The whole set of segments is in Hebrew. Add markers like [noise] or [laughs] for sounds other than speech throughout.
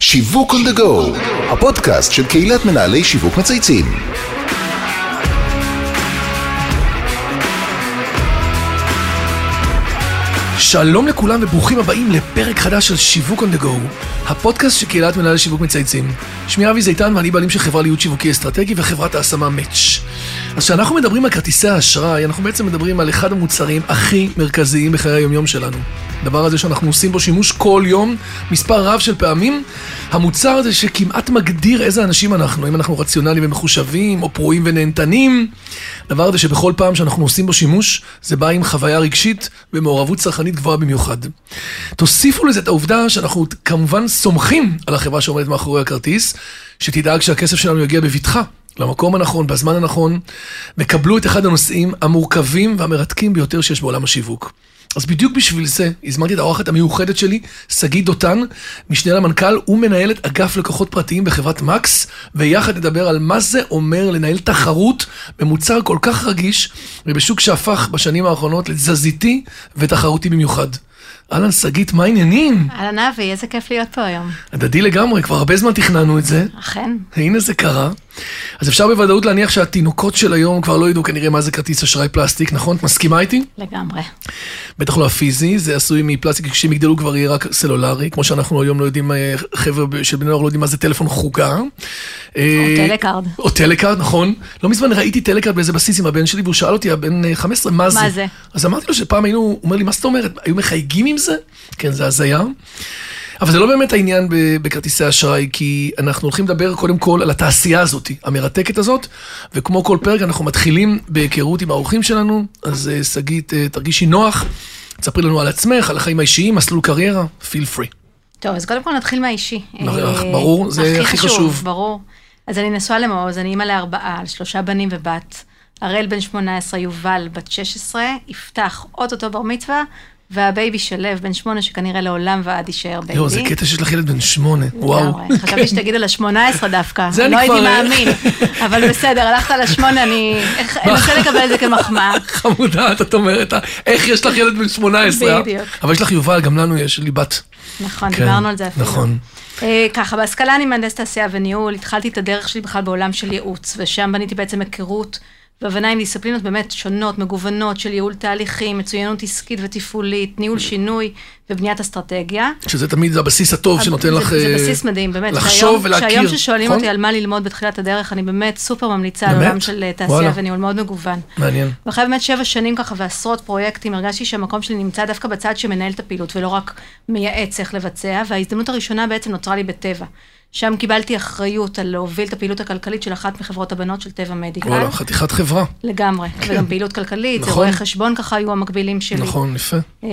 שיווק on the go, הפודקאסט של קהילת מנהלי שיווק מצייצים. שלום לכולם וברוכים הבאים לפרק חדש של שיווק on the go, הפודקאסט של קהילת מנהלי שיווק מצייצים. שמי אבי זיתן ואני בעלים של חברה להיות שיווקי אסטרטגי וחברת ההשמה מאץ'. אז כשאנחנו מדברים על כרטיסי האשראי, אנחנו בעצם מדברים על אחד המוצרים הכי מרכזיים בחיי היומיום שלנו. הדבר הזה שאנחנו עושים בו שימוש כל יום, מספר רב של פעמים, המוצר הזה שכמעט מגדיר איזה אנשים אנחנו, אם אנחנו רציונליים ומחושבים, או פרועים ונהנתנים. הדבר הזה שבכל פעם שאנחנו עושים בו שימוש, זה בא עם חוויה רגשית ומעורבות צרכנית גבוהה במיוחד. תוסיפו לזה את העובדה שאנחנו כמובן סומכים על החברה שעומדת מאחורי הכרטיס, שתדאג שהכסף שלנו יגיע בבטחה. למקום הנכון, בזמן הנכון, וקבלו את אחד הנושאים המורכבים והמרתקים ביותר שיש בעולם השיווק. אז בדיוק בשביל זה הזמנתי את האורחת המיוחדת שלי, שגיא דותן, משנה למנכ"ל ומנהלת אגף לקוחות פרטיים בחברת מקס, ויחד נדבר על מה זה אומר לנהל תחרות במוצר כל כך רגיש, ובשוק שהפך בשנים האחרונות לתזזיתי ותחרותי במיוחד. אהלן, שגית, מה העניינים? אהלן אבי, איזה כיף להיות פה היום. הדדי לגמרי, כבר הרבה זמן תכננו את זה. אכן. הנה זה קרה. אז אפשר בוודאות להניח שהתינוקות של היום כבר לא ידעו כנראה מה זה כרטיס אשראי פלסטיק, נכון? את מסכימה איתי? לגמרי. בטח לא הפיזי, זה עשוי מפלסטיק, כשהם יגדלו כבר יהיה רק סלולרי, כמו שאנחנו היום לא יודעים, אה, חבר'ה של בני נוער לא יודעים מה זה טלפון חוגה. או טלקארד. או טלקארד, נכון. לא מזמן ראיתי טלקארד באיזה בסיס עם הבן שלי, והוא שאל אותי, הבן אה, 15, מה זה? מה זה? אז אמרתי לו שפעם היינו, הוא אומר לי, מה זאת אומרת? היו מחייגים עם זה? כן, זה הזיה. אבל זה לא באמת העניין בכרטיסי אשראי, כי אנחנו הולכים לדבר קודם כל על התעשייה הזאת, המרתקת הזאת, וכמו כל פרק אנחנו מתחילים בהיכרות עם האורחים שלנו, אז אה, שגית, אה, תרגישי נוח, תספרי לנו על עצמך, על החיים האישיים, מסלול קריירה, feel free. טוב, אז קודם כל נתחיל מהאישי. אה, ברור, זה הכי חשוב. ברור. אז אני נשואה למעוז, אני אימא לארבעה, על שלושה בנים ובת. הראל בן 18, יובל בת 16, יפתח אוטוטו בר מצווה, והבייבי שלו בן שמונה, שכנראה לעולם ועד יישאר בייבי. יואו, זה קטע שיש לך ילד בן שמונה, וואו. חשבתי שתגיד על ה-18 דווקא. זה לא אני הייתי כבר- אה, מאמין. אבל בסדר, הלכת על השמונה, אני אנסה לקבל את זה כמחמאה. חמודה, את אומרת, אה, איך יש לך ילד בן 18? אה? בדיוק. אבל יש לך יובל, גם לנו יש, לי בת. נכון, כן, דיברנו על זה אפילו. נכון. אה, ככה, בהשכלה אני מהנדסת תעשייה וניהול, התחלתי את הדרך שלי בכלל בעולם של ייעוץ, ושם בניתי בעצם היכרות והבנה עם דיסציפלינות באמת שונות, מגוונות, של ייעול תהליכים, מצוינות עסקית ותפעולית, ניהול שינוי ובניית אסטרטגיה. שזה תמיד הבסיס הטוב שנותן זה- לך... זה אה, בסיס מדהים, באמת. לחשוב שהיום- ולהכיר, שהיום ששואלים נכון? אותי על מה ללמוד בתחילת הדרך, אני באמת סופר ממליצה על באמת? עולם של אה, תעשייה וואלה. וניהול מאוד מגוון. מעניין. ואחרי באמת שבע שנים ככה ועשרות פרויקטים, הרגשתי שהמקום שלי נמצא דווקא בצד שמנהל את הפעילות, ולא רק מייעץ איך לבצע, וההזדמנות הראשונה בעצם נוצרה לי בטבע. שם קיבלתי אחריות על להוביל את הפעילות הכלכלית של אחת מחברות הבנות של טבע מדיקל. וואלה, חתיכת חברה. לגמרי, וגם פעילות כלכלית, זה נכון. רואי חשבון ככה היו המקבילים שלי. נכון, יפה. אמ,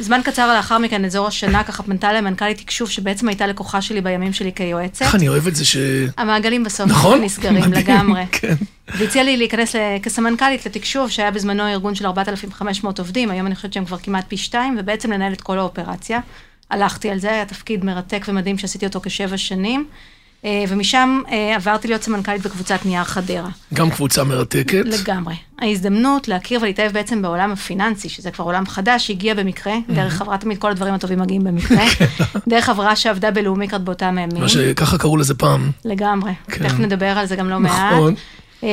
זמן קצר לאחר מכן, אזור השנה, ככה פנתה אליי מנכ"לית תקשוב, שבעצם הייתה לקוחה שלי בימים שלי כיועצת. איך אני אוהב את זה ש... המעגלים בסוף נכון? נסגרים מדהים, לגמרי. [laughs] כן. והציע לי להיכנס כסמנכ"לית לתקשוב, שהיה בזמנו ארגון של 4,500 עובדים, היום אני חושבת שהם כבר כמעט פי שתיים, ובעצם לנהל את כל האופרציה. הלכתי על זה, היה תפקיד מרתק ומדהים שעשיתי אותו כשבע שנים. אה, ומשם אה, עברתי להיות סמנכ"לית בקבוצת נייר חדרה. גם קבוצה מרתקת. לגמרי. ההזדמנות להכיר ולהתאהב בעצם בעולם הפיננסי, שזה כבר עולם חדש, הגיע במקרה, דרך חברה תמיד, כל הדברים הטובים מגיעים במקרה, [laughs] דרך חברה שעבדה בלאומי קארד באותם הימים. מה שככה קראו לזה פעם. לגמרי. כן. תכף נדבר על זה גם לא מעט. נכון. אה,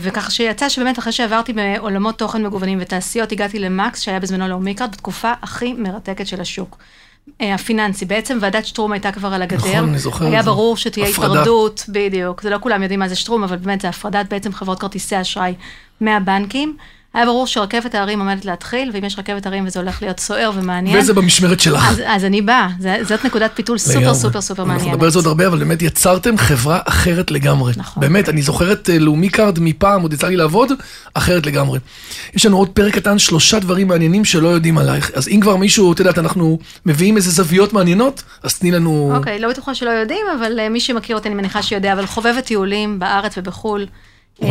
וככה שיצא שבאמת אחרי שעברתי בעולמות תוכן מגוונים ותעשיות, הגעתי למקס, שהיה בזמנו לאומי קארד, בתקופה הכי מרתקת של השוק. אה, הפיננסי, בעצם ועדת שטרום הייתה כבר על הגדר. נכון, אני זוכר היה את זה. ברור שתהיה הפרדה. היפרדות, בדיוק. זה לא כולם יודעים מה זה שטרום, אבל באמת זה הפרדת בעצם חברות כרטיסי אשראי מהבנקים. היה ברור שרכבת ההרים עומדת להתחיל, ואם יש רכבת הרים וזה הולך להיות סוער ומעניין, וזה במשמרת שלך. אז, אז אני באה, זאת נקודת פיתול סופר לגמרי. סופר סופר מעניינת. אנחנו נדבר על זה עוד הרבה, אבל באמת יצרתם חברה אחרת לגמרי. נכון. באמת, אני זוכר את אה, לאומי קארד מפעם, עוד יצא לי לעבוד, אחרת לגמרי. יש לנו עוד פרק קטן, שלושה דברים מעניינים שלא יודעים עלייך. אז אם כבר מישהו, את יודעת, אנחנו מביאים איזה זוויות מעניינות, אז תני לנו... אוקיי, לא בטוחה שלא יודעים, אבל אה, מי שמכיר אותי אני מניחה שיודע, אבל חובבת טיולים בארץ ובחו"ל. אה,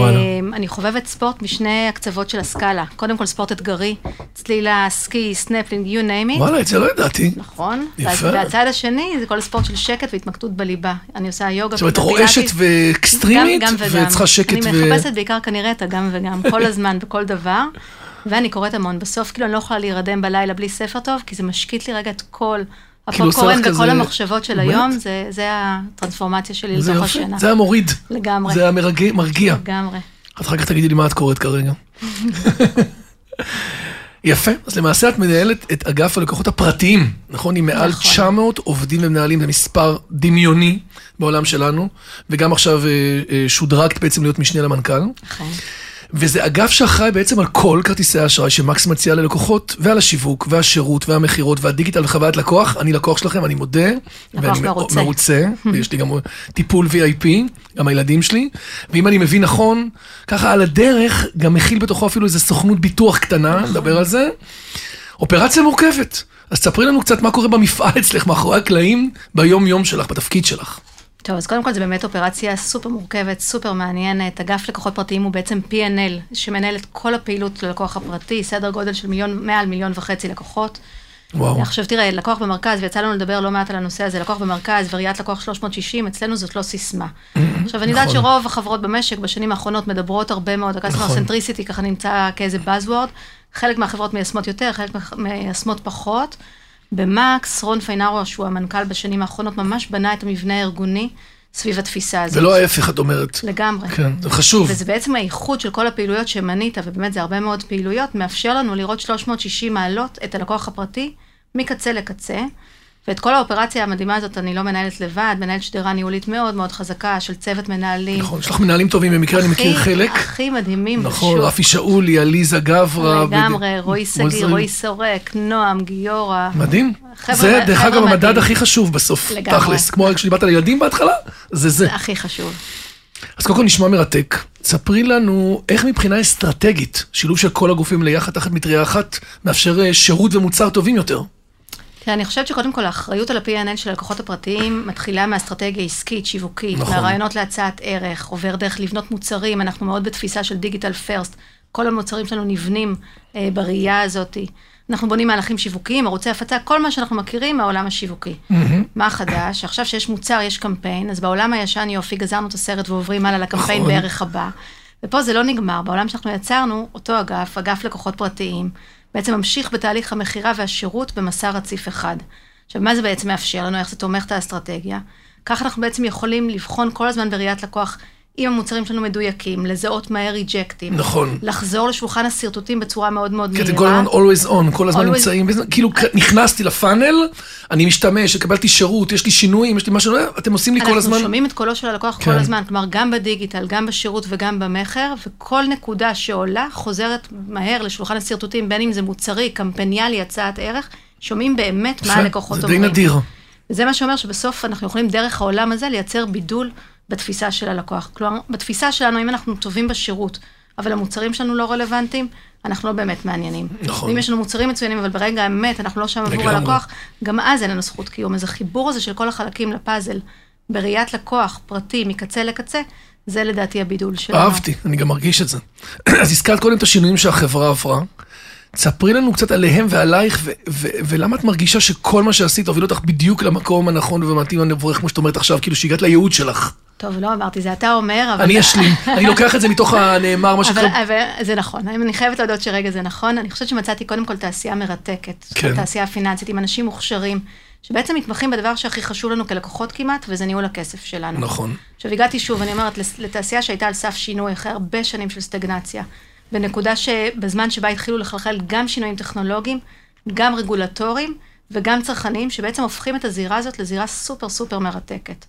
אני חובבת ספורט משני הקצוות של הסקאלה. קודם כל ספורט אתגרי, צלילה, סקי, סנפלינג, you name it. וואלה, את זה לא ידעתי. נכון. יפה. והצד השני זה כל הספורט של שקט והתמקדות בליבה. אני עושה יוגה. זאת אומרת. רועשת ואקסטרימית, גם- גם וגם. וצריכה שקט ו... אני מחפשת בעיקר כנראה את הגם וגם, כל הזמן, בכל דבר. ואני קוראת המון. בסוף, כאילו, אני לא יכולה להירדם בלילה בלי ספר טוב, כי זה משקיט לי רגע את כל הפופקורן וכל כזה- המחשבות של באמת? היום, זה- זה הטרנספורמציה שלי לתוך יפה, השינה. זה המוריד. לגמרי. זה המרגיע, מרגיע. לגמרי. אחר כך תגידי לי מה את קוראת כרגע. [laughs] יפה, אז למעשה את מנהלת את אגף הלקוחות הפרטיים, נכון? עם מעל נכון. 900 עובדים ומנהלים, זה מספר דמיוני בעולם שלנו, וגם עכשיו אה, אה, שודרגת בעצם להיות משנה למנכ"ל. אכן. וזה אגף שאחראי בעצם על כל כרטיסי האשראי שמקס מציע ללקוחות, ועל השיווק, והשירות, והמכירות, והדיגיטל וחוויית לקוח. אני לקוח שלכם, אני מודה. ואני מאוד מרוצה. מרוצה, [laughs] ויש לי גם טיפול VIP, גם הילדים שלי. ואם אני מבין נכון, ככה על הדרך, גם מכיל בתוכו אפילו איזו סוכנות ביטוח קטנה, נדבר על זה. אופרציה מורכבת. אז ספרי לנו קצת מה קורה במפעל אצלך, מאחורי הקלעים, ביום-יום שלך, בתפקיד שלך. טוב, אז קודם כל זה באמת אופרציה סופר מורכבת, סופר מעניינת. אגף לקוחות פרטיים הוא בעצם P&L, שמנהל את כל הפעילות ללקוח הפרטי, סדר גודל של מיליון, מעל מיליון וחצי לקוחות. וואו. עכשיו תראה, לקוח במרכז, ויצא לנו לדבר לא מעט על הנושא הזה, לקוח במרכז וראיית לקוח 360, אצלנו זאת לא סיסמה. עכשיו, אני יודעת נכון. שרוב החברות במשק בשנים האחרונות מדברות הרבה מאוד, ה-customer נכון. centricity ככה נמצא כאיזה buzzword, חלק מהחברות מיישמות יותר, חלק מיישמות פחות. במקס, רון פיינארו, שהוא המנכ"ל בשנים האחרונות, ממש בנה את המבנה הארגוני סביב התפיסה הזאת. ולא ההפך, את אומרת. לגמרי. כן, זה חשוב. וזה בעצם האיחוד של כל הפעילויות שמנית, ובאמת זה הרבה מאוד פעילויות, מאפשר לנו לראות 360 מעלות את הלקוח הפרטי מקצה לקצה. ואת כל האופרציה המדהימה הזאת אני לא מנהלת לבד, מנהלת שדרה ניהולית מאוד מאוד חזקה של צוות מנהלים. נכון, יש לך מנהלים טובים, במקרה אני מכיר חלק. הכי מדהימים נכון, בשוק. רפי שאולי, עליזה גברה. לגמרי, רועי שגיא, רוזל. רועי סורק, נועם, גיורא. מדהים. חבר'ה- זה, דרך אגב, המדד. הכי חשוב בסוף, לגמרי. תכלס. כמו כשדיברת על ילדים בהתחלה, זה זה. זה הכי חשוב. אז קודם כל נשמע מרתק. ספרי לנו איך מבחינה אסטרטגית, שילוב של כל הגופים ליחד תחת מטריה אחת, מאפשר אה, שירות ומוצר טובים יותר. תראה, אני חושבת שקודם כל האחריות על ה-P&L של הלקוחות הפרטיים מתחילה מאסטרטגיה עסקית, שיווקית, נכון. מהרעיונות להצעת ערך, עובר דרך לבנות מוצרים, אנחנו מאוד בתפיסה של דיגיטל פרסט, כל המוצרים שלנו נבנים אה, בראייה הזאת. אנחנו בונים מהלכים שיווקיים, ערוצי הפצה, כל מה שאנחנו מכירים מהעולם השיווקי. מה חדש? עכשיו שיש מוצר, יש קמפיין, אז בעולם הישן יופי, גזרנו את הסרט ועוברים הלאה לקמפיין נכון. בערך הבא. ופה זה לא נגמר, בעולם שאנחנו יצרנו, אותו אגף, אגף לקוחות פרטיים, בעצם ממשיך בתהליך המכירה והשירות במסע רציף אחד. עכשיו, מה זה בעצם מאפשר לנו, איך זה תומך את האסטרטגיה? ככה אנחנו בעצם יכולים לבחון כל הזמן בראיית לקוח, אם המוצרים שלנו מדויקים, לזהות מהר ריג'קטים. נכון. לחזור לשולחן השרטוטים בצורה מאוד מאוד כי מהירה. אתם כל הזמן always on, כל הזמן Always- נמצאים, כאילו כ- נכנסתי לפאנל, אני משתמש, קיבלתי שירות, יש לי שינויים, יש לי משהו, אתם עושים לי כל הזמן... אנחנו שומעים את קולו של הלקוח כן. כל הזמן, כלומר, גם בדיגיטל, גם בשירות וגם במכר, וכל נקודה שעולה חוזרת מהר לשולחן השרטוטים, בין אם זה מוצרי, קמפניאלי, הצעת ערך, שומעים באמת מה הלקוחות זה אומרים. די נדיר. וזה מה שאומר שבסוף אנחנו יכולים דרך העולם הזה לייצר בידול בתפיסה של הלקוח. כלומר, בתפיסה שלנו, אם אנחנו טובים בשירות, אבל המוצרים שלנו לא רלוונטיים, אנחנו לא באמת מעניינים. נכון. ואם יש לנו מוצרים מצוינים, אבל ברגע האמת אנחנו לא שם עבור. הלקוח, גם אז אין לנו זכות קיום. אז החיבור הזה של כל החלקים לפאזל, בראיית לקוח פרטי מקצה לקצה, זה לדעתי הבידול שלנו. אהבתי, אני גם מרגיש את זה. [clears throat] אז הזכרת קודם את השינויים שהחברה עברה. תספרי לנו קצת עליהם ועלייך, ו- ו- ולמה את מרגישה שכל מה שעשית הוביל אותך בדיוק למקום הנכון ומתאים למבורך, כמו שאת אומרת עכשיו, כאילו שהגעת לייעוד שלך. טוב, לא אמרתי, זה אתה אומר, אבל... אני אשלים, אני לוקח את זה מתוך הנאמר, מה שנקרא. אבל זה נכון, אני חייבת להודות שרגע זה נכון, אני חושבת שמצאתי קודם כל תעשייה מרתקת, כן. תעשייה פיננסית עם אנשים מוכשרים, שבעצם מתמחים בדבר שהכי חשוב לנו כלקוחות כמעט, וזה ניהול הכסף שלנו. נכון. עכשיו הגעתי שוב, אני אומרת, לתעשייה שהייתה על סף שינוי אחרי הרבה שנים של סטגנציה, בנקודה שבזמן שבה התחילו לחלחל גם שינויים טכנולוגיים, גם רגולטוריים וגם צרכניים, שבעצם הופכים את הזירה הזאת לזירה סופר סופר מרתקת.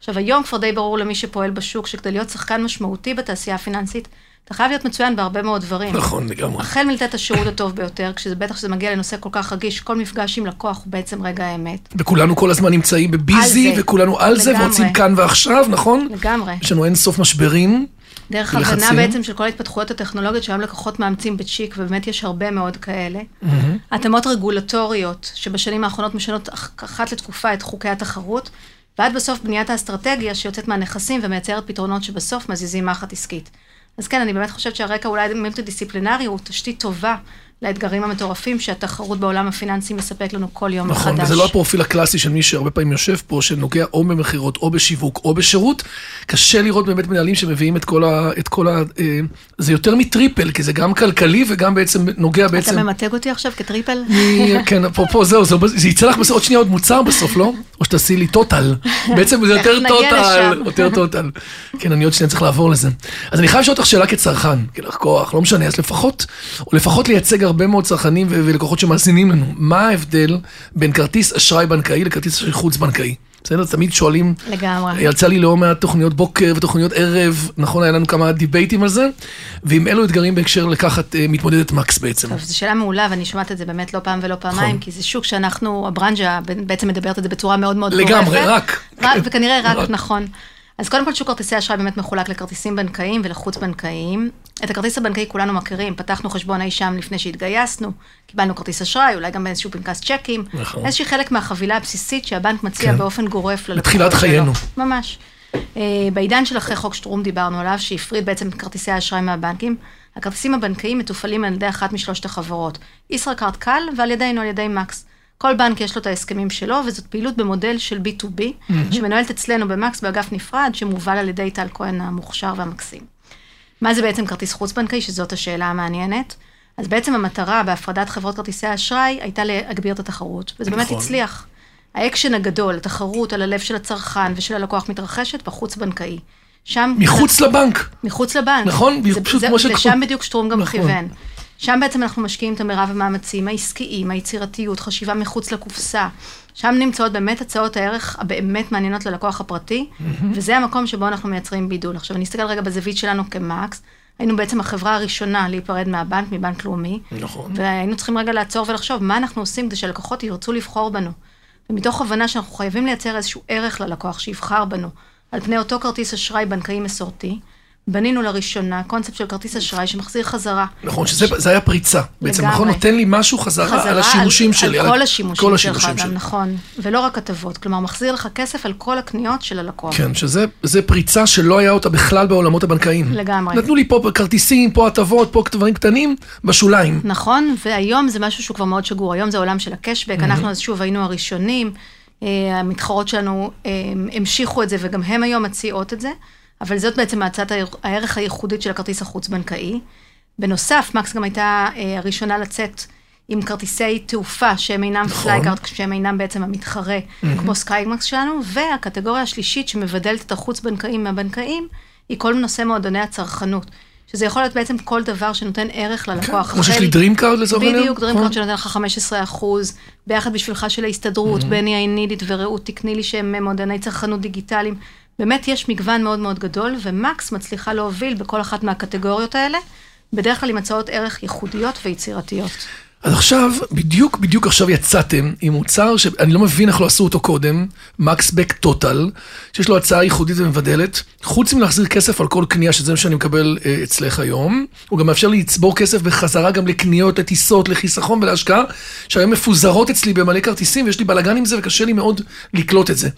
עכשיו, היום כבר די ברור למי שפועל בשוק, שכדי להיות שחקן משמעותי בתעשייה הפיננסית, אתה חייב להיות מצוין בהרבה מאוד דברים. נכון, לגמרי. החל מלתת השירות הטוב ביותר, כשזה בטח כשזה מגיע לנושא כל כך רגיש, כל מפגש עם לקוח הוא בעצם רגע האמת. וכולנו כל הזמן נמצאים בביזי, על זה. וכולנו על זה, לגמרי. ורוצים כאן ועכשיו, נכון? לגמרי. יש לנו אין סוף משברים. דרך ולחצים. הבנה בעצם של כל ההתפתחויות הטכנולוגיות שהיום לקוחות מאמצים בצ'יק, ובאמת יש הרבה מאוד כאלה. התאמות רגולטוריות, שבשנים האחרונות משנות אח- אחת לתקופה את חוקי התחרות, ועד בסוף בניית האסטרטגיה שיוצאת מהנכסים ומייצרת פתרונות שבסוף מזיזים מחט עסקית. אז כן, אני באמת חושבת שהרקע אולי מולטי דיסציפלינרי הוא תשתית טובה לאתגרים המטורפים שהתחרות בעולם הפיננסי מספק לנו כל יום נכון, מחדש. וזה לא הפרופיל הקלאסי של מי שהרבה פעמים יושב פה, שנוגע או במכירות, או בשיווק, או בשירות. קשה לראות באמת מנהלים שמביאים את כל ה... את כל ה אה, זה יותר מ triple, כי זה גם כלכלי וגם בעצם נוגע בעצם... אתה ממתג אותי עכשיו כ triple? כן, אפרופו זהו, זה, זה יצא לך בסוף עוד שנייה עוד מוצר בסוף, לא? או שתעשי לי total. [laughs] בעצם זה יותר total. יותר total. כן, אני עוד שנייה צריך לעבור לזה. אז אני חייב לשאול אותך שאלה כצרכן, כלקוח, לא משנה, אז לפחות, או לפחות לייצג הרבה מאוד צרכנים ולקוחות שמאזינים לנו, מה ההבדל בין כרטיס אשראי בנקאי לכרטיס אשראי חוץ בנקאי? בסדר? תמיד שואלים, לגמרי. יצא לי לא מעט תוכניות בוקר ותוכניות ערב, נכון, היה לנו כמה דיבייטים על זה, ועם אילו אתגרים בהקשר לקחת אה, מתמודדת מקס בעצם. טוב, זו שאלה מעולה, ואני שומעת את זה באמת לא פעם ולא פעמיים, נכון. כי זה שוק שאנחנו, הברנז'ה בעצם מדברת את זה בצורה מאוד מאוד גורפת. לגמרי, רק. וכנראה רק. נכון. אז קודם כל שוק כרטיסי אשראי באמת מחולק לכרטיסים בנקאיים ולחוץ בנקאיים. את הכרטיס הבנקאי כולנו מכירים, פתחנו חשבון אי שם לפני שהתגייסנו, קיבלנו כרטיס אשראי, אולי גם באיזשהו פנקס צ'קים. נכון. איזושהי חלק מהחבילה הבסיסית שהבנק מציע כן. באופן גורף ללקוחות לתחילת שלו. חיינו. ממש. אה, בעידן של אחרי חוק שטרום דיברנו עליו, שהפריד בעצם את כרטיסי האשראי מהבנקים, הכרטיסים הבנקאיים מתופעלים על ידי אחת משלושת החברות, ישראכרט קל ועל ידינו, על ידי מקס. כל בנק יש לו את ההסכמים שלו, וזאת פעילות במודל של B2B, שמנוהלת אצלנו במקס באגף נפרד, שמובל על ידי טל כהן המוכשר והמקסים. מה זה בעצם כרטיס חוץ-בנקאי, שזאת השאלה המעניינת? אז בעצם המטרה בהפרדת חברות כרטיסי האשראי הייתה להגביר את התחרות, וזה באמת נכון. הצליח. האקשן הגדול, התחרות על הלב של הצרכן ושל הלקוח מתרחשת בחוץ-בנקאי. שם... מחוץ לבנק. מחוץ לבנק. נכון, זה, פשוט זה, כמו שכתוב. לשם בדיוק שטרום גם נכון. כיוון. שם בעצם אנחנו משקיעים את המרב המאמצים העסקיים, היצירתיות, חשיבה מחוץ לקופסה. שם נמצאות באמת הצעות הערך הבאמת מעניינות ללקוח הפרטי, וזה המקום שבו אנחנו מייצרים בידול. עכשיו, אני אסתכל רגע בזווית שלנו כמקס. היינו בעצם החברה הראשונה להיפרד מהבנק, מבנק לאומי. נכון. והיינו צריכים רגע לעצור ולחשוב מה אנחנו עושים כדי שלקוחות ירצו לבחור בנו. ומתוך הבנה שאנחנו חייבים לייצר איזשהו ערך ללקוח שיבחר בנו, על פני אותו כרטיס אשראי בנקאי מסורתי, בנינו לראשונה קונספט של כרטיס אשראי שמחזיר חזרה. נכון, שזה זה היה פריצה. בעצם. נכון? נותן לי משהו חזרה, חזרה על השימושים על, שלי. על כל השימושים כל שלך גם. נכון. ולא רק הטבות, כלומר, מחזיר לך כסף על כל הקניות של הלקוח. כן, שזה זה פריצה שלא היה אותה בכלל בעולמות הבנקאיים. לגמרי. נתנו לי פה כרטיסים, פה הטבות, פה דברים קטנים, בשוליים. נכון, והיום זה משהו שהוא כבר מאוד שגור. היום זה עולם של הקשבק, אנחנו אז שוב היינו הראשונים, אה, המתחרות שלנו אה, המשיכו את זה, וגם הם היום מציעות את זה, אבל זאת בעצם הצעת הער- הערך הייחודית של הכרטיס החוץ-בנקאי. בנוסף, מקס גם הייתה אה, הראשונה לצאת עם כרטיסי תעופה, שהם אינם נכון. Fly Card, שהם אינם בעצם המתחרה, כמו SkyMax שלנו, והקטגוריה השלישית שמבדלת את החוץ-בנקאים מהבנקאים, היא כל נושא מועדוני הצרכנות. שזה יכול להיות בעצם כל דבר שנותן ערך ללקוח. כן, כמו שיש לי Card לצורך העניין? בדיוק, Dream נכון. Card שנותן לך 15 אחוז, ביחד בשבילך של ההסתדרות, בני it ורעות תקני לי שהם מועדני צרכנות דיגיטליים. באמת יש מגוון מאוד מאוד גדול, ומקס מצליחה להוביל בכל אחת מהקטגוריות האלה, בדרך כלל עם הצעות ערך ייחודיות ויצירתיות. אז עכשיו, בדיוק בדיוק עכשיו יצאתם עם מוצר שאני לא מבין איך לא עשו אותו קודם, מקסבק טוטל, שיש לו הצעה ייחודית ומבדלת, חוץ מלהחזיר כסף על כל קנייה, שזה מה שאני מקבל אה, אצלך היום, הוא גם מאפשר לי לצבור כסף בחזרה גם לקניות, לטיסות, לחיסכון ולהשקעה, שהיום מפוזרות אצלי במלא כרטיסים, ויש לי בלאגן עם זה וקשה לי מאוד לקלוט את זה.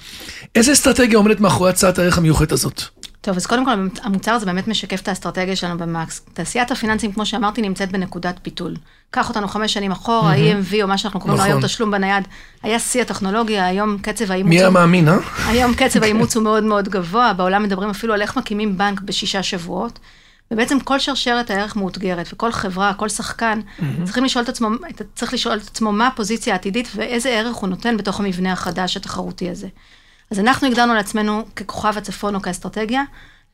איזה אסטרטגיה עומדת מאחורי הצעת הערך המיוחדת הזאת? טוב, אז קודם כל, המוצר הזה באמת משקף את האסטרטגיה שלנו במקס. תעשיית הפיננסים, כמו שאמרתי, נמצאת בנקודת פיתול. קח אותנו חמש שנים אחורה, EMV, או מה שאנחנו קוראים לו נכון. היום תשלום בנייד, היה שיא הטכנולוגיה, היום קצב האימוץ... מי היה מאמין, אה? היום קצב [laughs] האימוץ הוא מאוד מאוד גבוה, בעולם מדברים אפילו על איך מקימים בנק בשישה שבועות, ובעצם כל שרשרת הערך מאותגרת, וכל חברה, כל שחקן, צריכים לשאול את עצמו, צריך לשאול את עצמו מה הפוזיציה העתידית ואיזה ערך הוא נותן בתוך המבנה החדש התחרותי הזה. אז אנחנו הגדרנו לעצמנו ככוכב הצפון או כאסטרטגיה,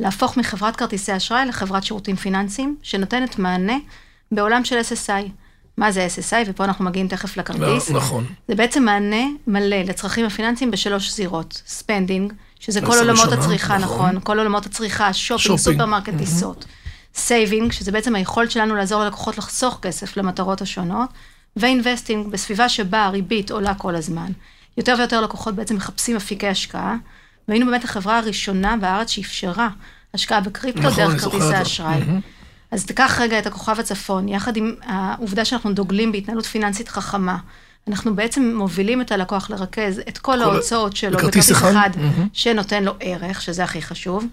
להפוך מחברת כרטיסי אשראי לחברת שירותים פיננסיים, שנותנת מענה בעולם של SSI. מה זה SSI? ופה אנחנו מגיעים תכף לכרטיס. נכון. זה בעצם מענה מלא לצרכים הפיננסיים בשלוש זירות. spending, שזה כל עולמות ראשונה, הצריכה, נכון. נכון, כל עולמות הצריכה, shopping, shopping. סופרמרקט, טיסות. saving, שזה בעצם היכולת שלנו לעזור ללקוחות לחסוך כסף למטרות השונות, ו investing, בסביבה שבה הריבית עולה כל הזמן. יותר ויותר לקוחות בעצם מחפשים אפיקי השקעה, והיינו באמת החברה הראשונה בארץ שאפשרה השקעה בקריפטו נכון, דרך כרטיסי את זה. אשראי. אז תיקח רגע את הכוכב הצפון, יחד עם העובדה שאנחנו דוגלים בהתנהלות פיננסית חכמה. אנחנו בעצם מובילים את הלקוח לרכז את כל ההוצאות שלו בכרטיס אחד. אחד, מהמם. שנותן לו ערך, שזה הכי חשוב.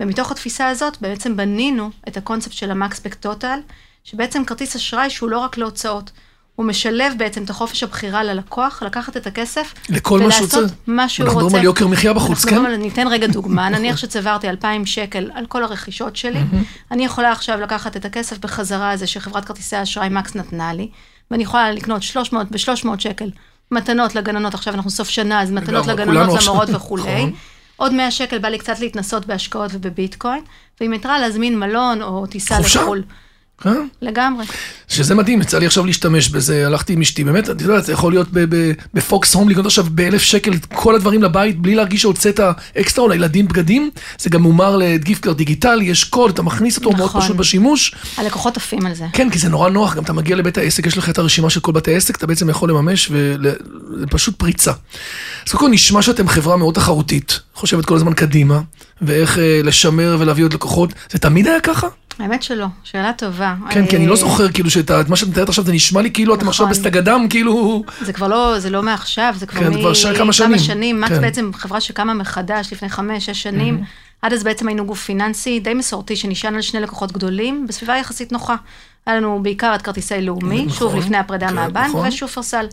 ומתוך התפיסה הזאת בעצם בנינו את הקונספט של המקספק טוטל, שבעצם כרטיס אשראי שהוא לא רק להוצאות. הוא משלב בעצם את החופש הבחירה ללקוח, לקחת את הכסף, לכל מה שהוא רוצה. ולעשות מה שהוא רוצה. אנחנו מדברים על יוקר מחיה בחוץ, אנחנו כן? על- ניתן רגע דוגמה, [laughs] נניח שצברתי 2,000 שקל על כל הרכישות שלי, אני יכולה עכשיו לקחת את הכסף בחזרה הזה שחברת כרטיסי האשראי מקס נתנה לי, ואני יכולה לקנות 300 ב-300 שקל מתנות לגננות, עכשיו אנחנו סוף שנה, אז מתנות לגננות, למורות וכולי. נכון. עוד 100 שקל בא לי קצת להתנסות בהשקעות ובביטקוין, ועם יתרה להזמין מלון או טיסה חופשה. לחו"ל. כן? לגמרי. שזה מדהים, יצא לי עכשיו להשתמש בזה, הלכתי עם אשתי, באמת, את יודעת, זה יכול להיות ב Fox Home, לקנות עכשיו באלף שקל את כל הדברים לבית, בלי להרגיש שהוצאת אקסטרה, או לילדים בגדים, זה גם מומר ל gift card דיגיטלי, יש קוד, אתה מכניס אותו, מאוד נכון. פשוט בשימוש. הלקוחות עפים על זה. כן, כי זה נורא נוח, גם אתה מגיע לבית העסק, יש לך את הרשימה של כל בתי העסק, אתה בעצם יכול לממש, וזה פשוט פריצה. אז קודם כל נשמע שאתם חברה מאוד תחרותית, חושבת כל הזמן קדימה, ואיך אה, לשמר ולהביא עוד לקוחות, זה תמיד היה ככה? האמת שלא, שאלה טובה. כן, כי אני לא אה, זוכר כאילו שאת מה שאת מתארת עכשיו, זה נשמע לי כאילו אתם נכון. עכשיו בסטגדם, כאילו... זה כבר לא, זה לא מעכשיו, זה כבר כן, כבר ש- כמה שנים. כמה שנים. מקס כן. בעצם חברה שקמה מחדש לפני חמש, שש שנים. עד אז בעצם היינו גוף פיננסי די מסורתי, שנשען על שני לקוחות גדולים, בסביבה יחסית נוחה. היה לנו בעיקר את כרטיסי לאומי, נכון, שוב לפני הפרידה כן, מהבנק, נכון. ושופרסל.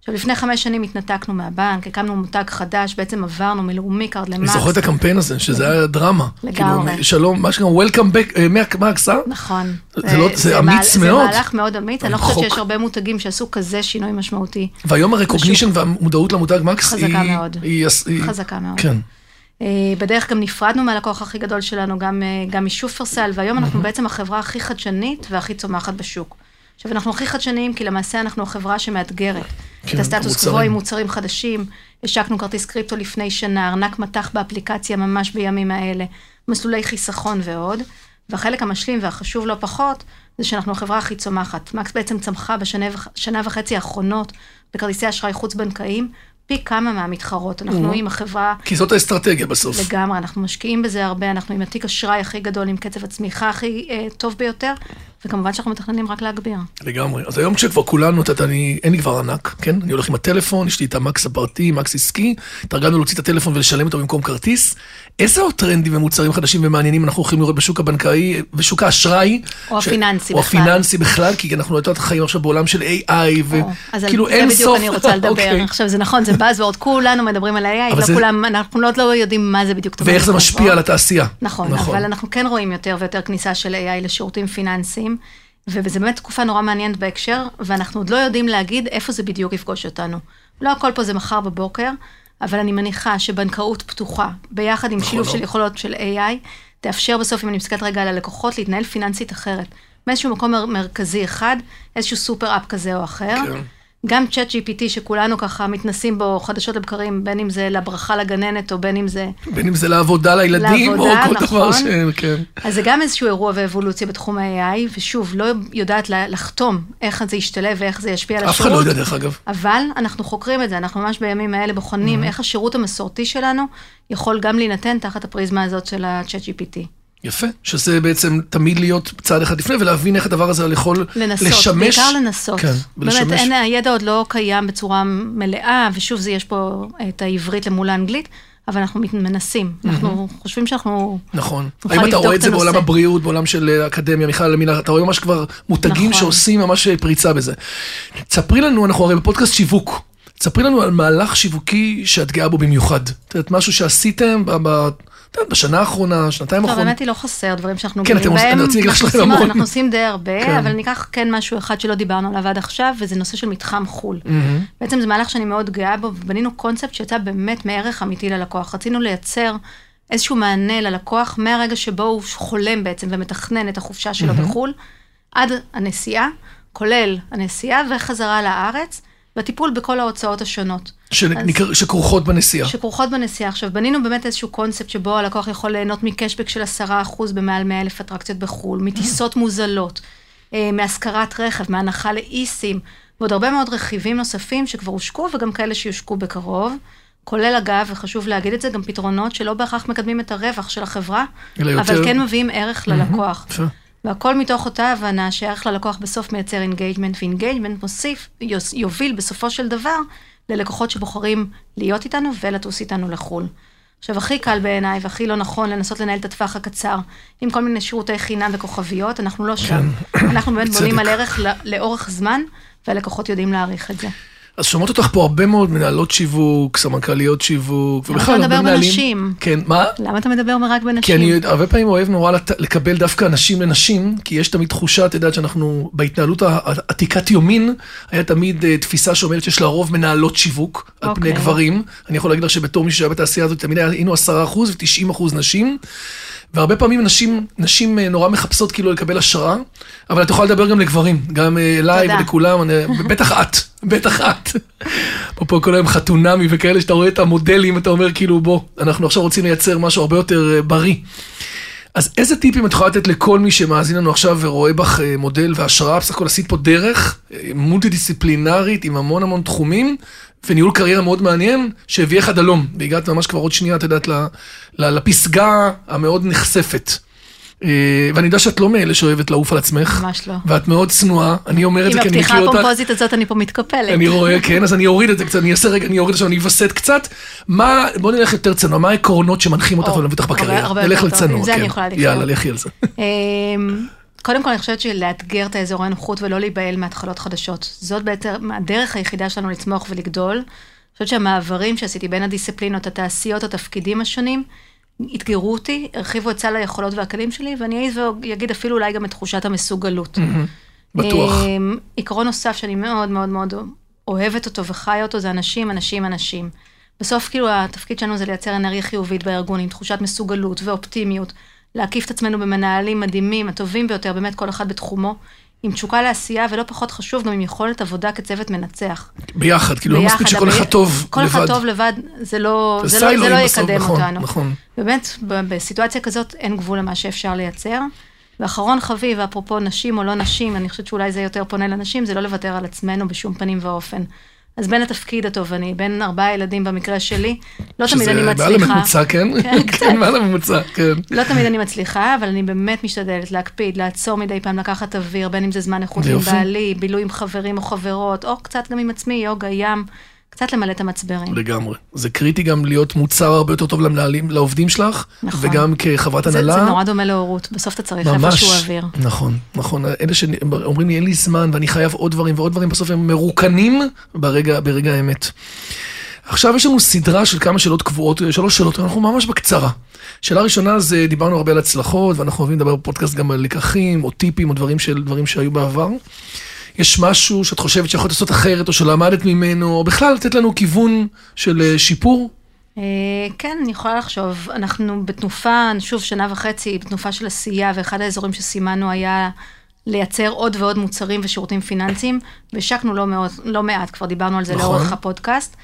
עכשיו, לפני חמש שנים התנתקנו מהבנק, הקמנו מותג חדש, בעצם עברנו מלאומי קארד אני למקס. זוכר את הקמפיין הזה, שזה היה דרמה. לגמרי. כאילו, שלום, מה שקרה, Welcome back, אה, מקס, אה? נכון. זה לא- זה אמיץ מהל- מאוד. זה מהלך מאוד אמיץ, אני לא חושבת. שיש הרבה מותגים שעשו כזה שינוי משמעותי. והיום ה recognition והמודעות למותג מקס חזקה היא... מאוד. היא- היא- חזקה מאוד. כן. אה, בדרך גם נפרדנו מהלקוח הכי גדול שלנו, גם, אה, גם משופרסל, והיום אנחנו בעצם החברה הכי חדשנית והכי צומחת בשוק. עכשיו, אנחנו הכי חדשניים, כי למעשה אנחנו החברה שמאתגרת. כן, את הסטטוס. קוו עם מוצרים חדשים, השקנו כרטיס קריפטו לפני שנה, ארנק מטח באפליקציה ממש בימים האלה, מסלולי חיסכון ועוד. והחלק המשלים והחשוב לא פחות, זה שאנחנו החברה הכי צומחת. מקס בעצם צמחה בשנה וח- שנה וחצי האחרונות בכרטיסי אשראי חוץ-בנקאיים, פי כמה מהמתחרות. אנחנו עם החברה כי זאת האסטרטגיה בסוף. לגמרי, אנחנו משקיעים בזה הרבה, אנחנו עם התיק אשראי הכי גדול, עם קצב הצמיחה הכי אה, טוב ביותר, וכמובן שאנחנו מתכננים רק להגביר. לגמרי. אז היום כשכבר כולנו, את יודעת, אני, אין לי כבר ענק, כן? אני הולך עם הטלפון, יש לי את המקס הפרטי, מקס עסקי, התארגנו להוציא את הטלפון ולשלם אותו במקום כרטיס. איזה עוד טרנדים ומוצרים חדשים ומעניינים אנחנו הולכים לראות בשוק הבנקאי, בשוק האשראי? או הפיננסי או בכלל. הפיננסי בכלל, כי אנחנו את יודעת, חיים עכשיו בעולם של AI, או, אז וכאילו אין בדיוק סוף. אני רוצה לדבר. אוקיי. עכשיו, זה נכון, זה Buzzword, כולנו מדברים על AI, לא כולם, אנחנו לא יודעים מה זה בדיוק. ואיך זה משפיע על התעשייה. נכון, אבל אנחנו כן רואים יותר ויותר כניסה של AI לשירותים פיננסיים, וזה באמת תקופה נורא מעניינת בהקשר, ואנחנו עוד לא יודעים להגיד איפה זה בדיוק יפגוש אותנו. לא הכל פה זה מחר בבוקר, אבל אני מניחה שבנקאות פתוחה, ביחד עם שילוב לא. של יכולות של AI, תאפשר בסוף, אם אני מסתכלת רגע על הלקוחות, להתנהל פיננסית אחרת. מאיזשהו מקום מר- מרכזי אחד, איזשהו סופר אפ כזה או אחר. כן. גם צ'אט GPT שכולנו ככה מתנסים בו חדשות לבקרים, בין אם זה לברכה לגננת או בין אם זה בין אם זה לעבודה לילדים, לעבודה, או כל דבר נכון. ש... כן. אז זה גם איזשהו אירוע ואבולוציה בתחום ה-AI, ושוב, לא יודעת לחתום איך זה ישתלב ואיך זה ישפיע על אף אחד השירות. לא יודע, דרך אגב. אבל אנחנו חוקרים את זה, אנחנו ממש בימים האלה בוחנים איך השירות המסורתי שלנו יכול גם להינתן תחת הפריזמה הזאת של ה-chat GPT. יפה, שזה בעצם תמיד להיות צעד אחד לפני ולהבין איך הדבר הזה יכול לנסות, לשמש. בעיקר לנסות. כן, באמת, ולשמש. אין, הידע עוד לא קיים בצורה מלאה, ושוב, זה יש פה את העברית למול האנגלית, אבל אנחנו מנסים. אנחנו חושבים שאנחנו... נכון. האם אתה רואה את זה בעולם. הבריאות, בעולם של אה, האקדמיה, מיכל למינה, אתה רואה ממש כבר מותגים נכון. שעושים ממש אה, פריצה בזה. תספרי לנו, אנחנו הרי בפודקאסט שיווק. תספרי לנו על מהלך שיווקי שאת גאה בו במיוחד. את יודעת, משהו שעשיתם יודעת, בשנה האחרונה, שנתיים טוב, האחרונות. האמת היא לא חסר דברים שאנחנו כן, גאים בהם. אנחנו עושים- המון. אנחנו עושים די הרבה, כן. אבל ניקח כן משהו אחד שלא דיברנו עליו עד עכשיו, וזה נושא של מתחם חו"ל. בעצם זה מהלך שאני מאוד גאה בו, ובנינו קונספט שיצא באמת מערך אמיתי ללקוח. רצינו לייצר איזשהו מענה ללקוח מהרגע שבו הוא חולם בעצם ומתכנן את החופשה שלו בחו"ל, עד הנסיעה, כולל הנסיעה וחזרה לארץ, והטיפול בכל ההוצאות השונות. שנקרא- שכרוכות בנסיעה. שכרוכות בנסיעה. עכשיו, בנינו באמת איזשהו קונספט שבו הלקוח יכול ליהנות מקשבק של 10% במעל 100 אלף אטרקציות בחו"ל, מטיסות מוזלות, אה, מהשכרת רכב, מהנחה ל eSIM, ועוד הרבה מאוד רכיבים נוספים שכבר הושקו וגם כאלה שיושקו בקרוב. כולל אגב, וחשוב להגיד את זה, גם פתרונות שלא בהכרח מקדמים את הרווח של החברה, אלא יותר- אבל כן מביאים ערך ללקוח. והכל מתוך אותה הבנה שערך ללקוח בסוף מייצר engagement, ו engagement מוסיף, יוביל בסופו של דבר ללקוחות שבוחרים להיות איתנו ולטוס איתנו לחו"ל. עכשיו, הכי קל בעיניי והכי לא נכון לנסות לנהל את הטווח הקצר עם כל מיני שירותי חינם וכוכביות, אנחנו לא שם. אנחנו באמת. בונים על ערך לאורך זמן, והלקוחות יודעים להעריך את זה. אז שומעות אותך פה הרבה מאוד מנהלות שיווק, סמנכ"ליות שיווק, למה ובכלל אתה הרבה מדבר מנהלים. בנשים? כן, מה? למה אתה מדבר רק בנשים? כי אני הרבה פעמים אוהב נורא לת- לקבל דווקא נשים לנשים, כי יש תמיד תחושה, את יודעת, שאנחנו, בהתנהלות ה- עתיקת יומין, היה תמיד אה, תפיסה שאומרת שיש לרוב מנהלות שיווק, על פני אוקיי. גברים. אני יכול להגיד לך שבתור מי שהיה בתעשייה הזאת, תמיד היינו 10% ו-90% נשים. והרבה פעמים נשים, נשים אה, נורא מחפשות כאילו לקבל השראה, אבל את יכולה לדבר גם לגברים, גם אה, אליי תודה. ולכולם, אני, בטח את, בטח את. אפרופו כל היום חתונמי וכאלה, שאתה רואה את המודלים, אתה אומר כאילו בוא, אנחנו עכשיו רוצים לייצר משהו הרבה יותר אה, בריא. אז איזה טיפים את יכולה לתת לכל מי שמאזין לנו עכשיו ורואה בך מודל והשראה? בסך הכל עשית פה דרך אה, מולטי דיסציפלינרית עם המון המון תחומים, וניהול קריירה מאוד מעניין, שהביא עד הלום, והגעת ממש כבר עוד שנייה, את יודעת, לפסגה המאוד נחשפת. אה, ואני יודע שאת לא מאלה שאוהבת לעוף על עצמך. ממש לא. ואת מאוד צנועה, אני אומר את עם זה כי אני הפתיחה מכיר אותך. הפומפוזית הזאת אני פה מתקפלת. אני רואה, כן, אז אני אוריד את זה קצת, אני אעשה רגע, אני אוריד עכשיו, אני אווסת קצת. מה, בוא נלך יותר צנוע, מה העקרונות שמנחים אותך או, ולהביא אותך בקריירה? נלך לצנוע, עם זה אני כן. יאללה, לכי על זה. קודם כל, אני חושבת שלאתגר את האזורי הנוחות ולא להיבהל מהתחלות חדשות. זאת בעצם הדרך היחידה שלנו לצמוח ולגדול. אני חושבת שהמעברים שעשיתי בין הדיסציפלינות, התעשיות, התפקידים השונים, אתגרו אותי, הרחיבו את סל היכולות והכלים שלי, ואני אעז ואגיד אפילו אולי גם את תחושת המסוגלות. בטוח. אמ, עיקרון נוסף שאני מאוד מאוד מאוד אוהבת אותו וחיה אותו, זה אנשים, אנשים, אנשים. בסוף כאילו התפקיד שלנו זה לייצר אנרגיה חיובית בארגון עם תחושת מסוגלות ואופטימיות, להקיף את עצמנו במנהלים מדהימים, הטובים ביותר, באמת כל אחד בתחומו, עם תשוקה לעשייה, ולא פחות חשוב, גם עם יכולת עבודה כצוות מנצח. ביחד, כאילו לא ביחד, מספיק שכל אחד טוב כל לבד. אחד טוב לבד, זה לא, זה לא, זה לא בסוף, יקדם נכון, אותנו. נכון. באמת, בסיטואציה כזאת אין גבול למה שאפשר לייצר. ואחרון חביב, אפרופו נשים או לא נשים, אני חושבת שאולי זה יותר פונה לנשים, זה לא לוותר על עצמנו בשום פנים ואופן. אז בין התפקיד התובעני, בין ארבעה ילדים במקרה שלי, לא תמיד אני שזה מעל מצליחה. הממוצע, כן? כן. [laughs] כן, מעל הממוצע, כן. לא תמיד אני מצליחה, אבל אני באמת משתדלת להקפיד, לעצור מדי פעם, לקחת אוויר, בין אם זה זמן איכות עם. בעלי, בילוי עם חברים או חברות, או קצת גם עם עצמי, יוגה, ים, קצת למלא את המצברים. לגמרי. זה קריטי גם להיות מוצר הרבה יותר טוב למנהלים, לעובדים שלך, נכון. וגם כחברת זה, הנהלה. זה נורא דומה להורות, בסוף אתה צריך ממש, איפשהו אוויר. נכון, נכון, אלה שאומרים לי אין לי זמן ואני חייב עוד דברים ועוד דברים, בסוף הם מרוקנים ברגע, ברגע האמת. עכשיו יש לנו סדרה של כמה שאלות קבועות, שלוש שאלות, אנחנו ממש בקצרה. שאלה ראשונה זה, דיברנו הרבה על הצלחות, ואנחנו אוהבים לדבר בפודקאסט גם על לקחים, או טיפים, או דברים, של, דברים שהיו בעבר. יש משהו שאת חושבת שיכולת לעשות אחרת, או שלמדת ממנו, או בכלל לתת לנו כיוון של אה, שיפור? אה, כן, אני יכולה לחשוב. אנחנו בתנופה, שוב, שנה וחצי, בתנופה של עשייה, ואחד האזורים שסימנו היה לייצר עוד ועוד מוצרים ושירותים פיננסיים, והשקנו לא, מאוד, לא מעט, כבר דיברנו על זה נכון. לאורך הפודקאסט.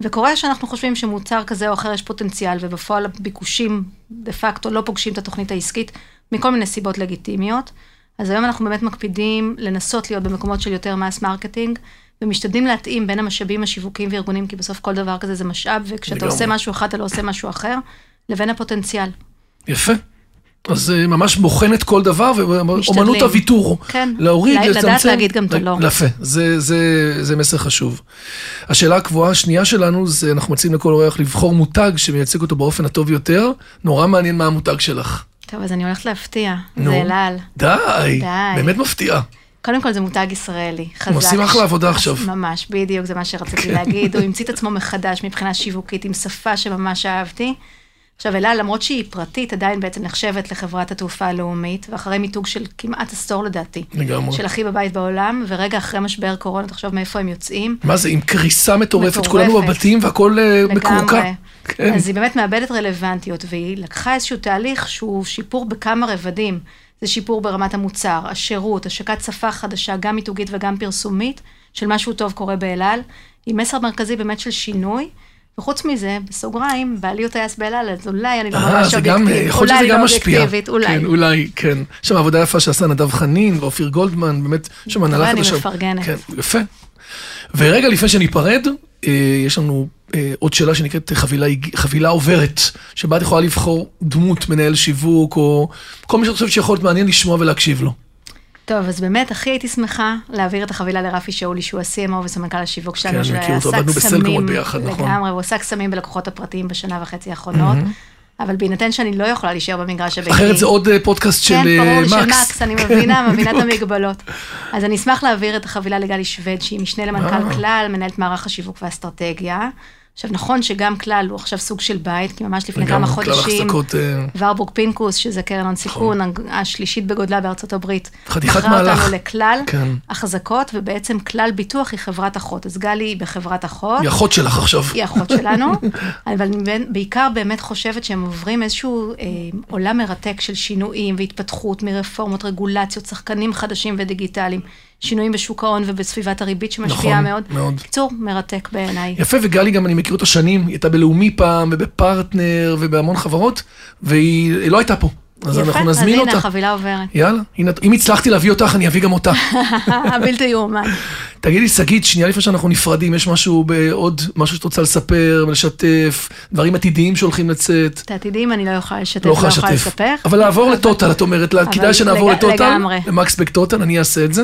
וקורה שאנחנו חושבים שמוצר כזה או אחר יש פוטנציאל, ובפועל הביקושים דה פקטו לא פוגשים את התוכנית העסקית, מכל מיני סיבות לגיטימיות. אז היום אנחנו באמת מקפידים לנסות להיות במקומות של יותר mass marketing, ומשתדלים להתאים בין המשאבים השיווקיים וארגונים, כי בסוף כל דבר כזה זה משאב, וכשאתה. עושה משהו אחד, אתה לא עושה משהו אחר, לבין הפוטנציאל. יפה. אז אה, ממש בוחנת כל דבר, ואומנות. הוויתור. כן. להוריד, ל- לדעת לצמצם. להגיד גם את הלא. יפה, זה, זה, זה מסר חשוב. השאלה הקבועה השנייה שלנו זה, אנחנו מציעים לכל אורח לבחור מותג שמייצג אותו באופן הטוב ביותר. נורא מעניין מה המותג שלך. טוב, אז אני הולכת להפתיע, נו. זה אל על. די, די. באמת מפתיע. קודם כל זה מותג ישראלי, חזק. עושים אחלה עבודה עכשיו. ממש, בדיוק, זה מה שרציתי להגיד. הוא המציא את עצמו מחדש מבחינה שיווקית, עם שפה שממש אהבתי. עכשיו, אלה, למרות שהיא פרטית, עדיין בעצם נחשבת לחברת התעופה הלאומית, ואחרי מיתוג של כמעט עשור לדעתי. לגמרי. של הכי בבית בעולם, ורגע אחרי משבר קורונה, תחשוב מאיפה הם יוצאים. מה זה, עם קריסה מטורפת, מטורפת. כולנו בבתים והכל אה, מקורקע. לגמרי. כן. אז היא באמת מאבדת רלוונטיות, והיא לקחה איזשהו תהליך שהוא שיפור בכמה רבדים. זה שיפור ברמת המוצר, השירות, השקת שפה חדשה, גם מיתוגית וגם פרסומית, של משהו טוב קורה באל על, עם מסר מרכזי באמת של שינוי. וחוץ מזה, בסוגריים, בעלי הוא טייס באל על, אז אולי אני לא אה, ממש אובייקטיבית. שזה אולי גם לא משפיע. אובייקטיבית, אולי. כן, אולי, כן. יש שם עבודה יפה שעשה נדב חנין ואופיר גולדמן, באמת, יש שם הנהלה אני חדשה. מפרגנת. כן, יפה. ורגע לפני שניפרד, אה, יש לנו אה, עוד שאלה שנקראת חבילה, חבילה עוברת, שבה את יכולה לבחור דמות, מנהל שיווק, או כל מי שאת חושבת שיכול להיות מעניין לשמוע ולהקשיב לו. טוב, אז באמת הכי הייתי שמחה להעביר את החבילה לרפי שאולי, שהוא ה-CMO וסמנכ"ל השיווק כן, שלנו, אותו, עבדנו בסלקומות ביחד, נכון. לגמרי, הוא עסק סמים בלקוחות הפרטיים בשנה וחצי האחרונות, אבל בהינתן שאני לא יכולה להישאר במגרש הביתי. אחרת זה עוד אה, פודקאסט של כן, ברור, אה, של מקס. מקס, אני מבינה, [laughs] מבינה את בדיוק. המגבלות. אז אני אשמח להעביר את החבילה לגלי שווד, שהיא משנה אה. למנכ"ל כלל, מנהלת מערך השיווק והאסטרטגיה. עכשיו, נכון שגם כלל הוא עכשיו סוג של בית, כי ממש לפני כמה חודשים, החזקות, אה, ורבורג פינקוס, שזה קרן הון סיכון, השלישית בגודלה בארצות הברית, חתיכת מכרה מהלך. אותנו לכלל כן. החזקות, ובעצם כלל ביטוח היא חברת אחות. אז גלי היא בחברת אחות. היא אחות שלך עכשיו. היא אחות שלנו, [laughs] אבל אני בעיקר באמת חושבת שהם עוברים איזשהו אה, עולם מרתק של שינויים והתפתחות מרפורמות, רגולציות, שחקנים חדשים ודיגיטליים, שינויים בשוק ההון ובסביבת הריבית שמשפיעה נכון, מאוד. מאוד. קיצור, מרתק בעיניי. יפה, וגלי גם, אני מכיר אותה שנים, היא הייתה בלאומי פעם, ובפרטנר, ובהמון חברות, והיא לא הייתה פה. אז אנחנו נזמין אז הנה, אותה. החבילה עוברת. יאללה, הנה, אם הצלחתי להביא אותך, אני אביא גם אותה. [laughs] הבלתי יאומן. תגידי, שגית, שנייה לפני שאנחנו נפרדים, יש משהו בעוד, משהו שאת רוצה לספר ולשתף, דברים עתידיים שהולכים לצאת? את העתידים אני לא יכולה לשתף, לא לא יכולה יכולה לשתף. לספר. אבל לעבור לטוטל, את אומרת כדאי שנעבור לטוטל, לגמרי. למקסבק טוטל, אני אעשה את זה.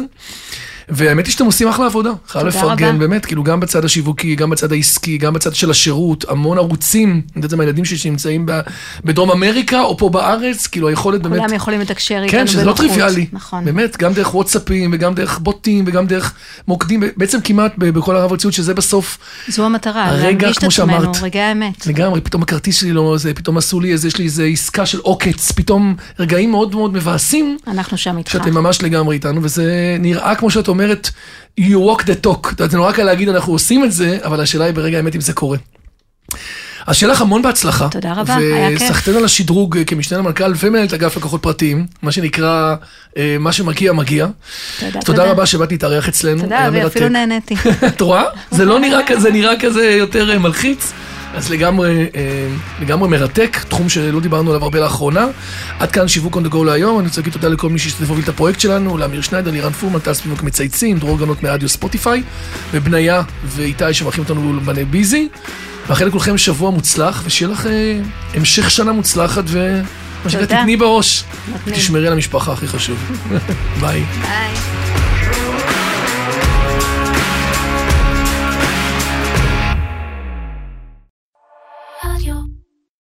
והאמת היא שאתם עושים אחלה עבודה, חייב לפרגן. באמת, כאילו גם בצד השיווקי, גם בצד העסקי, גם בצד של השירות, המון ערוצים, זה מהילדים שלי שנמצאים בדרום אמריקה או פה בארץ, כאילו היכולת באמת, כולם יכולים לתקשר איתנו כן, שזה לא. טריוויאלי, נכון. באמת, גם דרך וואטסאפים וגם דרך בוטים וגם דרך מוקדים, בעצם כמעט בכל הרב-ארציות, שזה בסוף זו המטרה, להנגיש את כמו עצמנו, שאמרת. רגעי האמת. לגמרי, פתאום הכרטיס שלי לא, זה, פתאום עשו לי איזה, יש לי איזה עסקה של עוקץ, פתאום רגעים מאוד מאוד מבאסים, אנחנו שם איתך. שאתם ממש לגמרי איתנו, וזה נראה כמו שאת אומרת, you walk the talk. את יודעת, זה נורא קל להגיד, אנחנו עושים את זה, אבל השאלה היא ברגע האמת אם זה קורה. אז שיהיה לך המון בהצלחה. תודה רבה, היה כיף. וסחטיין על השדרוג אה, כמשנה למנכ"ל ומנהלת אגף לקוחות פרטיים, מה שנקרא, אה, מה שמגיע, מגיע. תודה, אז תודה רבה שבאת להתארח אצלנו. תודה, ואפילו. נהניתי. [laughs] את רואה? זה לא נראה כזה, נראה כזה יותר אה, מלחיץ. אז לגמרי, אה, לגמרי מרתק, תחום שלא דיברנו עליו הרבה לאחרונה. עד כאן שיווק on the go להיום, אני רוצה להגיד תודה לכל מי שהשתתף והוביל את הפרויקט שלנו, לאמיר שניידר, לירן פורמן, טל ספיבוק מצייצים, דרור גנות מרדיו ספוטיפיי, ובניה ואיתי שמארחים אותנו באולפני ביזי. מאחל לכולכם שבוע מוצלח, ושיהיה לך אה, המשך שנה מוצלחת, ומה שנקרא. תתני בראש. נותנים. תשמרי על המשפחה, הכי חשוב. [laughs] ביי. ביי.